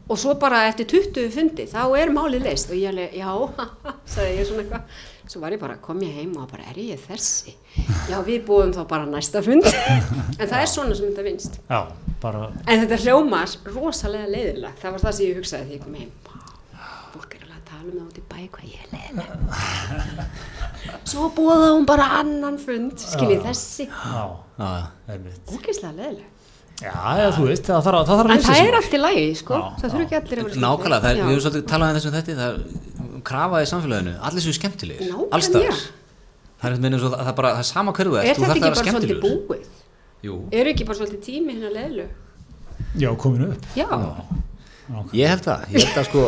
að og að svo bara eftir 20 fundi þá er málið leist og ég alveg, já, sagði ég svona eitthvað. Svo var ég bara, kom ég heim og bara, er ég þessi? Já, við búum þá bara næsta fund. En það er svona sem þetta vinst já, bara En þetta hljómar rosalega leiðilega. Það var það sem ég hugsaði þegar ég kom heim. Er tala um það út í bæ hvað ég er leiðilega. Svo búða hún bara annan fund, skiljið Já. þessi. já, Já, einmitt Ógeðslega leiðilega. já, eða þú veist, það þarf að það þarf að En það er allt í lagi, sko. Já, það þurfa ekki allir að vera nákvæmlega, það er, Já. við höfum svolítið talað um þessum þetta það er krafa í samfélaginu, allir séu skemmtilegir Nákvæmlega. það er, og það, það er bara, það er sama hverju þú Er þú þetta ekki bara svolítið búið? Jú, Er ekki bara svolítið tími hérna leiðilegu? já, kominu upp Já. Ok. Ég held það, ég held að sko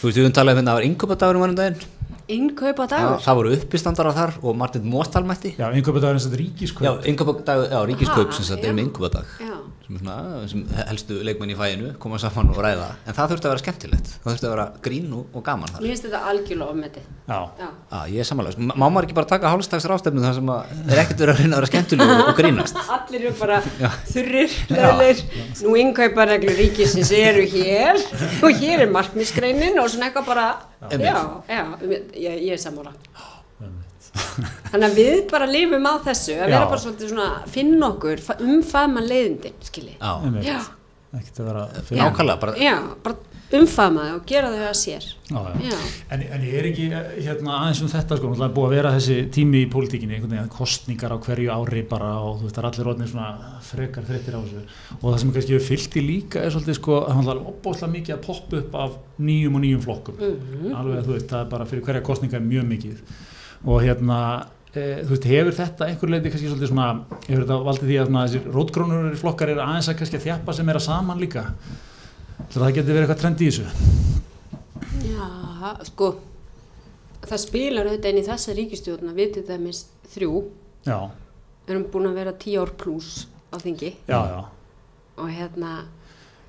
Þú veist, við höfum talað um hérna að það var yngöpadagurinn var um daginn innkaupa Já, dagur Það voru uppistandara þar og Martin Mostal mætti. Já, þetta er eins og ríkiskaup. Já, yngöpadag, já, ríkiskaup sem sagt já. er með já, sem, er svona, sem helstu leikmenn í fæinu koma saman og ræða. En það þurfti að vera skemmtilegt. Það þurfti að vera grín og, og gaman þar. Mér finnst þetta algjörlega ofmeti Já, já, ah, ég er samanlega, sko, má maður ekki bara taka hálfstags rástefnu þar sem að er ekkert verið að reyna að vera skemmtileg og, grínast? Allir eru bara þurrir, leðilegir nú innkaupareglur ríkisins eru hér og hér er markmisgreinin og svona eitthvað bara. Já, já, ég, ég er sammála. Þannig að við bara lifum á þessu að Já. vera bara svolítið svona finna okkur, fa- umfaðma leiðindin skilji. Já. Ekkert að vera nákvæmlega bara, já, bara umfaðma þau og gera þau að sér. Já, já. já, En, en ég er ekki eh, hérna, aðeins um þetta sko, búið að vera þessi tími í pólitíkinni, kostningar á hverju ári bara og þú veist, það er allir orðinir svona frekar þreyttir á þessu. Og það sem kannski hefur fyllt í líka er svolítið sko, það er opbóðslega mikið að poppa upp af nýjum og nýjum flokkum. Mhm. alveg þú veist, það er bara fyrir hverja kostninga mjög mikið. Og hérna e, þú veist, hefur þetta einhver leiti kannski svolítið svona, hefur þetta valdið því að svona, þessir rótgrónur flokkar eru aðeins að kannski að þjappa sem er að saman líka? að það getur verið eitthvað trend í þessu? Já, sko það spilar auðvitað inn í þessa ríkistjórn að við til dæmis þrjú Já, erum búin að vera tíu ár pluss á þingi. Já, já. Og hérna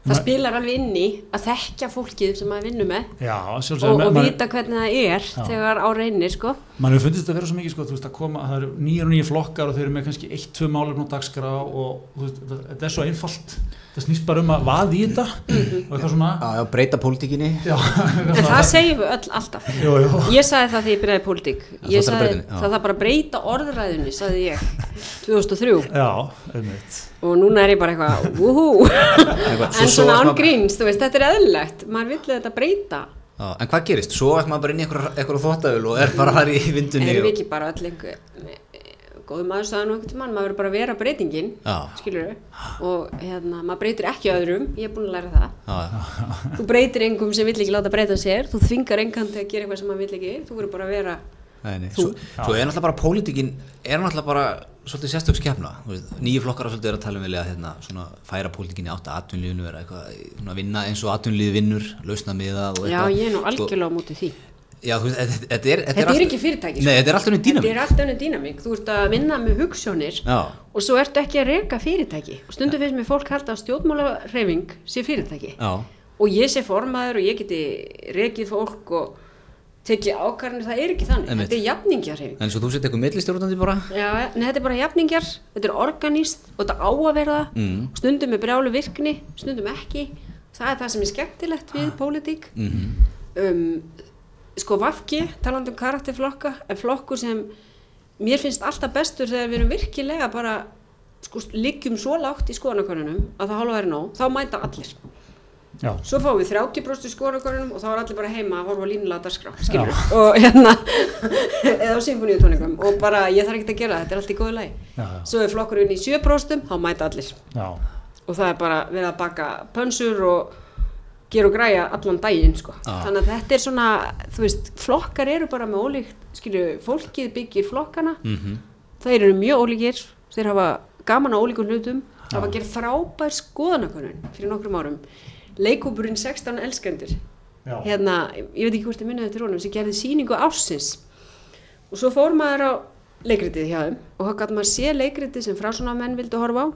það Ma- spilar alveg inn í að þekkja fólkið sem maður vinnur með Já, og, og vita hvernig það er þegar á reynir sko mann hefur fundist að vera svo mikið sko, þú veist að koma, það eru nýjar og nýjar flokkar og þeir eru með kannski eitt, tvö málefn á dagskrá og veist, þetta, þetta er svo einfalt. Það snýst bara um að vaði í þetta og eitthvað svona. Já, já, breyta pólitíkinni. Já, en það segjum við öll alltaf. Jú. ég sagði það þegar ég byrjaði pólitík. Það ég sagði já. það þarf bara að breyta orðræðunni sagði ég 2003 já, einmitt. Og núna er ég bara eitthvað wúhú Eitthvað, en svo- svo svona án maður- gríns, þú veist, þetta er eðlilegt. Maður vill þetta breyta Já, en hvað gerist? Svo er maður bara inn í einhverja þvóttavölu og er bara fara í vindunni erum við og... ekki bara öll einhver góðu maður sagði nú einhvern tímann, maður verður bara að vera breytingin skilur og hérna, maður breytir ekki öðrum ég er búin að læra það já. þú breytir engum sem vill ekki láta breyta sér þú þvingar engan til að gera eitthvað sem maður vill ekki þú verður bara að vera Nei, nei. Þú? Svo, er náttúrulega bara pólitíkin er náttúrulega bara svolítið sérstök skefna nýju flokkar að svolítið er að tala um vilja hérna, svona, færa pólitíkin í átt að atvinnlífinu vera eitthvað, svona, vinna eins og atvinnlífi vinnur lausna miða og já, eitthvað. ég er nú Sko, algjörlega á móti því. Já, þú þetta- þetta er þetta er ekki fyrirtæki Nei, þetta er alltaf þetta dýnamík er þú ert að vinna með hugssjónir Já, og svo ertu ekki að reka fyrirtæki. Og stundum finnst mér fólk halda að stjórnmálareyfing sé fyrirtæki. Já, og ég sé formaður og ég geti rekið fólk og tekið ákvarðanir, það er ekki þannig Einmitt. þetta er jafningjareyfing en svo þú sett eitthvað millistjórnandi bara Já, en þetta er bara jafningjar, þetta er organíst og þetta á að vera það, Mm. stundum með brjálu virkni, stundum ekki, það er það sem er skemmtilegt við pólitík. mm Um, sko Vafki, talandi um karakterflokka, er flokkur sem mér finnst alltaf bestur þegar við erum virkilega bara, sko, liggjum svo lágt í skoðanakonunum að það hálfa verið nóg, þá mæta allir. Já, Svo fáum við 30% í skoðanakonunum og þá er allir bara heima að horfa línulega dagskrá, skilur og hérna, eða á symfóníutóningum og bara ég þarf ekki að gera það, þetta er allt í góðu lagi. já, já, Svo er flokkurinn í 7% þá mæta allir já. og það er bara verið að baka pönsur og gera og græja allan daginn sko. Já. þannig að þetta er svona þú veist, flokkar eru bara með ólíkt skilju, fólkið byggir flokkana -hmm. þeir eru mjög ólíkir þeir hafa gaman á ólíkum hlutum hafa gerð frábær skoðanakonun fyrir nokkrum árum leikúpurinn 16 elskendur. Já. hérna, ég veit ekki hvort ég minna þetta rónum sem gerði sýningu ársins. Og svo fór maður á leikritið hjá þeim og þá gæti maður sé leikritið sem frásuna menn vildu horfa á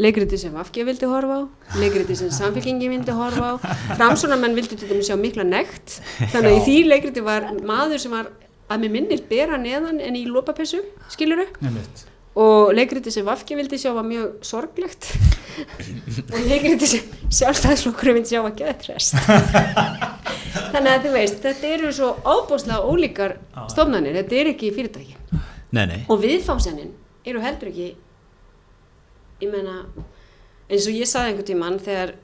leikritið sem Vafki vildi horfa á leikritið sem Samfélkingi vildi horfa á. Framsona menn vildi til dæmis sjá mikla nekt. Þannig að í því leikritið var maður sem var að með minnir bera neðan en í lopapessu, skiluru einmitt og leikriti sem Vafki vildi sjá var mjög sorglegt. Og leikriti sem sjálfstæðisflokkur vildi sjá var geðtrest þannig að þú veist þetta eru svo ábúslega ólíkar stofnanir, þetta er ekki fyrirtæki. Nei, nei. Og viðfámsennin eru heldur ekki ég meina eins og ég saði einhvern tímann þegar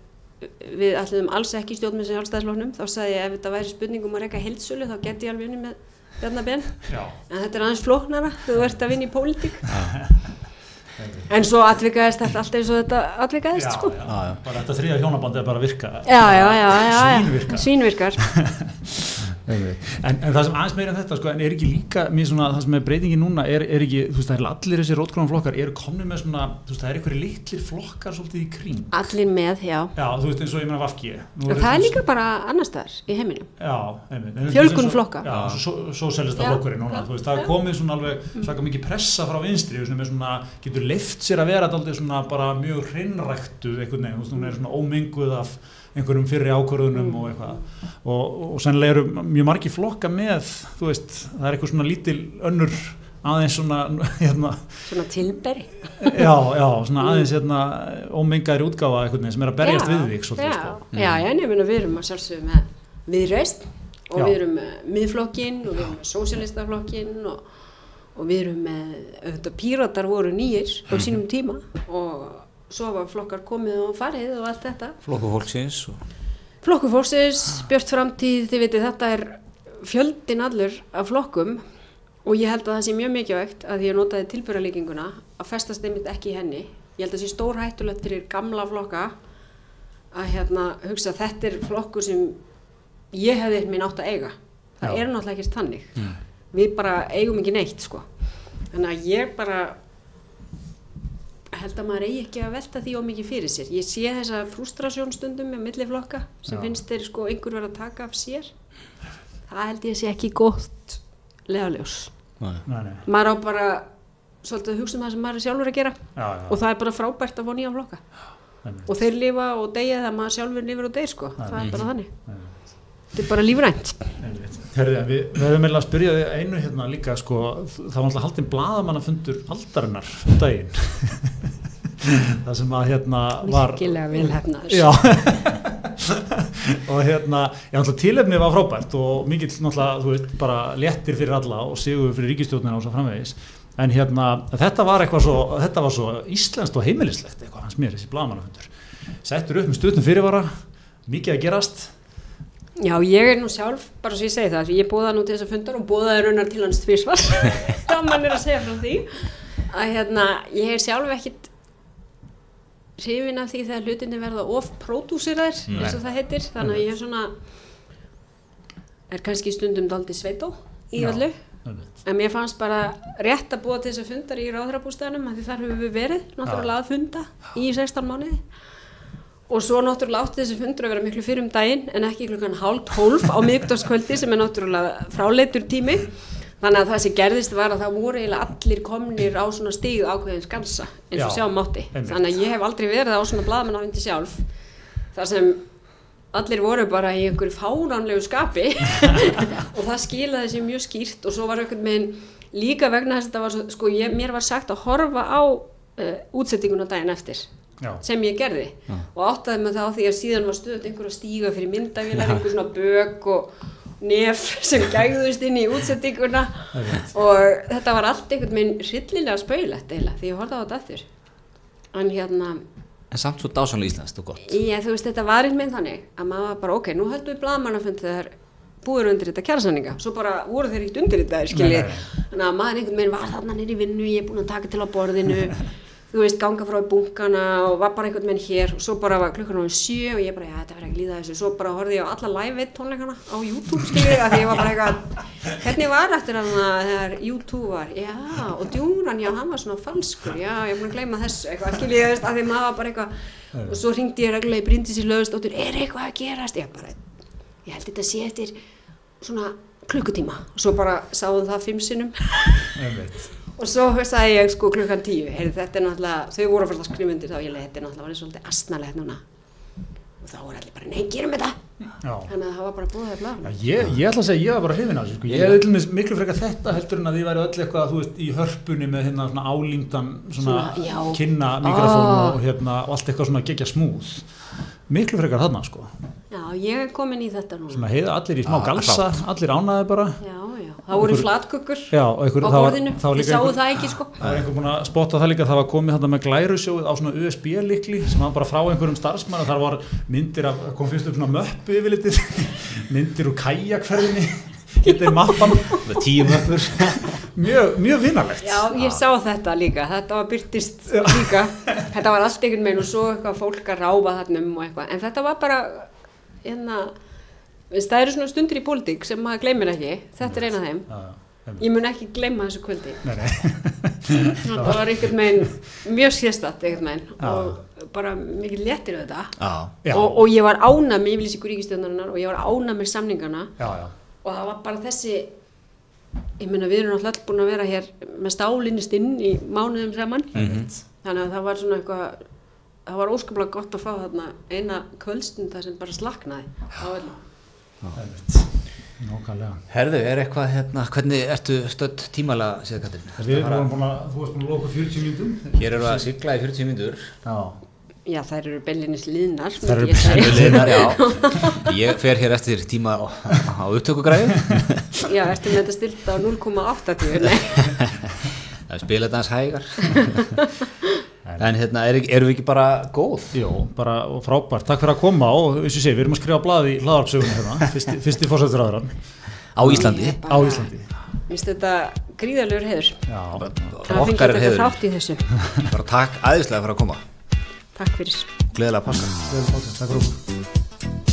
við ætlum alls ekki stjórn með sjálfstæðisflokknum þá sagði ég ef þetta væri spurning um að reyka heilsölu þá geti ég alveg unni með Bjarnabenn en þetta er aðeins flóknara þú ert að vinna í pólitík. En svo atvikaðist þetta allt eins og þetta atvikaðist sko. já. Já, bara þetta þriða hjónabandi er bara virka. Já, já, já, já. Svínvirkar. svínvirkar en, en það sem aðeins meira en þetta sko, en er ekki líka mér svona, það sem er breytingi núna er, er ekki, þú veist, það er allir þessi rótgrónum flokkar eru komni með svona, þú veist, það er einhverju litlir flokkar svolítið í kring Allir með, já. já, þú veist, eins og ég meina Vafki En það er líka bara annar staðar í heiminum. já, einmitt, en Fjölgun eins og- flokka. já, svo, selist það flokkurinn núna, þú veist, það er komið svona alveg svaka mikið pressa frá vinstri svona, með svona, getur leift sér að vera daldið svona bara mjög hrinnræktuð einhvern veginn, þú veist, er einhverjum fyrri ákvörðunum og eitthvað og, og sennilega eru mjög margi flokka með, þú veist, það er eitthvað svona lítil önnur aðeins svona hérna, Svona tilberi. já, já, svona aðeins hérna ómengaðir útgáfa veginn sem er að berjast Já, við þig svolítið, já, sko. já, já, en ég meina við erum að sjálfsögum með viðreist og Já. við erum með miðflokkin og við erum með sósjalistaflokkin og, og við erum með auðvitað píratar voru nýjir á Mhm. sínum tíma og svo var flokkar komið og farið og allt þetta flokku fólksins og Flokkur fólksins, Björt framtíð, þið veitir þetta er fjöldin allur af flokkum og ég held að það sé mjög mikilvægt að ég notaði tilbyrralíkinguna að festast einmitt ekki í henni. Ég held að það sé stór hættulegt fyrir gamla flokka að hérna hugsa að þetta er flokkur sem ég hefði minn átt að eiga. Það Já. er náttúrulega ekki þannig. Við bara eigum ekki neitt sko. Þannig að ég bara held að maður eigi ekki að velta því ómikið fyrir sér. Ég sé þessa frústrasjón stundum með milliflokka sem Já. finnst þeir sko einhver verið að taka af sér. Það held ég sé ekki gott leðaljós. Maður á bara svolítið að hugsa um það sem maður er sjálfur að gera já, já, og það er bara frábært að fá nýja flokka. Og þeir lifa og deyja það maður sjálfur lifir og deyr sko. Já. Það er bara þannig. Nei. Þetta er bara lífrænt. Herði, við, við höfum meðlega að spyrja þig einu hérna líka sko, það var alltaf haldin bladamannafundur aldarinnar um daginn. Það sem að hérna var Virkilega já. Og hérna, já tilefni var frábært og mikill náttúrulega, þú veit, bara léttir fyrir alla og sigur fyrir ríkistjórnina og svo framvegis. En hérna, þetta var eitthvað svo þetta var svo íslenskt og heimilislegt eitthvað hans mér, þessi bladamannafundur settur upp með stutnum fyrirvara mikið að gerast Já, ég er nú sjálf, bara svo ég segi það, ég bóða nú til þess að fundar og bóðaði raunar til hans tvísvar, það mann er að segja frá því, að hérna, ég er sjálf ekkit hrifin af því þegar hlutinni verða of pródúsiraðir, eins og það heitir, þannig að ég er svona, er kannski stundum daldi sveitó í öllu, en mér fannst bara rétt að búa til þess að fundar í ráðrabústæðanum, því þar höfum við verið, náttúrulega að funda í 16 mánuði. Og svo náttúrulega átti þessi fundur að vera miklu fyrir um daginn en ekki klukkan hálf tólf á miðgdagskvöldi sem er náttúrulega fráleitur tími. Þannig að það sem gerðist var að það voru eiginlega allir komnir á svona stíg ákveðin skansa eins og Já, sjá mátti. einmitt. Þannig að ég hef aldrei verið á svona blaðmannafundi sjálf þar sem allir voru bara í einhverju fáránlegu skapi og það skilaði sér mjög skýrt og svo var einhvern veginn líka vegna þess að var svo, sko, ég, mér var sagt að horfa á uh, útsettinguna daginn eftir Já. sem ég gerði. Og áttaði með það á því að síðan var stöðut einhver að stíga fyrir myndavélar, einhver svona bök og nef sem gæðust inn í útsettinguna og þetta var allt einhvern veginn hryllilega spauðlegt eiginlega því ég horfði á þetta eftir en hérna, en samt svo dásanlega íslenskt og gott. Ég, þú veist þetta var einhvern veginn þannig að maður var bara ok, nú höldum við blaðmannafund þegar búður undir þetta kjærasanninga svo bara voru þeir ekkert undir þetta skiljið þannig að maður einhvern veginn var þarna nýri vinnu ég er búin að taka til á borðinu þú veist, ganga frá í bunkana og var bara einhvern veginn hér og svo bara var klukkan á sjö og ég bara, já, þetta verður ekki líða þessu. Svo bara horfði ég á alla live tónleikana á YouTube, skiljið, að því ég var bara eitthvað hvernig var eftir hann að þegar YouTube var, já, og djúran já, hann var svona falskur, já, ég er búin að gleyma þessu eitthvað, skiljið, þú veist, að því maður var bara eitthvað og svo ringdi ég reglulega í Bryndísi Löðsdóttur, er eitthvað að gerast, ég bara ég held þetta sé eftir svona klukkutíma. Og svo bara sáðum það fimm sinnum. Og svo sagði ég sko klukkan tíu heyrðu þetta er náttúrulega, þau voru að fara að skrifa undir þá. Ég leiði þetta er náttúrulega var svolítið astnalegt núna. Og þá voru allir bara, nei, gerum þetta. Já. þannig að það var bara búið að Já, blaða ég, ég ætla að segja, ég var bara hrifin af þessu sko. ég til dæmis miklu frekar þetta heldur en að ég væri öll eitthvað, þú veist, í hörpunni með hérna svona álímdan svona, Svona, kynna mikrofón Ah. og hérna og allt eitthvað svona gegja smúð miklu frekar þarna sko. Já, ég er komin í þetta núna. Svona heiða allir í smá Ah, galsa, allir ánaði bara. Já, það voru einhver, á það var- borðinu, það var ég líka sáu einhver- það ekki sko. Það er einhver búin að spotta það líka, það var komið þetta með glærusjóð á svona USB-likli sem var bara frá einhverjum starfsmann og þar var myndir af, kom fyrst upp svona möppu yfirlitið, myndir úr kajakferðinni, hittir mappan, með tíu möppur. Mjög, mjög vinalegt. Já, ég sá þetta líka, þetta var byrtist líka, þetta var allt einhvern veginn og svo eitthvað fólk að ráfa þarna um og eitthvað, en þetta var bara, hérna, Veist, það eru svona stundir í pólitík sem maður gleymir ekki. Þetta er eina af þeim. Já, já, ég mun ekki gleyma þessu kvöldi. Nei, nei. það var einhvern veginn mjög sérstatt einhvern veginn og bara mikið léttir þetta og, og ég var ánað með yfirlýsingu ríkistjónarinnar og ég var ánað með samningana. Já, já. og það var bara þessi ég meina við erum alltaf búin að vera hér með stálinnist inn í mánuðum saman. Einmitt. þannig að það var svona eitthvað það var óskaplega gott að fá þarna eina kvöldstund þar sem bara slaknaði á öllu. Nákvæmlega. herðu, er eitthvað hérna, hvernig ertu stödd tímalega, séð Katrín? Við vorum búin að, þú varst búin að lóka 40 mínútum. Hér eru að sigla í 40 mínútur Já. já þær eru bellinis líðnar Þær eru Liðnar, já. Ég fer hér eftir tíma á, á upptökugræðu já ertu með þetta stilt á 0,80 nei Það spila þetta hans hægar En hérna, er, erum við ekki bara góð? Jó, bara og frábært. Takk fyrir að koma og eins og sé, við erum að skrifa blað í hlaðarpsögunum hérna, fyrsti, fyrsti fórsættur aðran Á Íslandi? Á Íslandi. Minnst þetta gríðalegur heiður. Já, að fengið Okkar er þetta þátt í þessu. Bara takk æðislega fyrir að koma. Takk fyrir. Gleðilega páska. Vel, ok, takk fyrir okkur.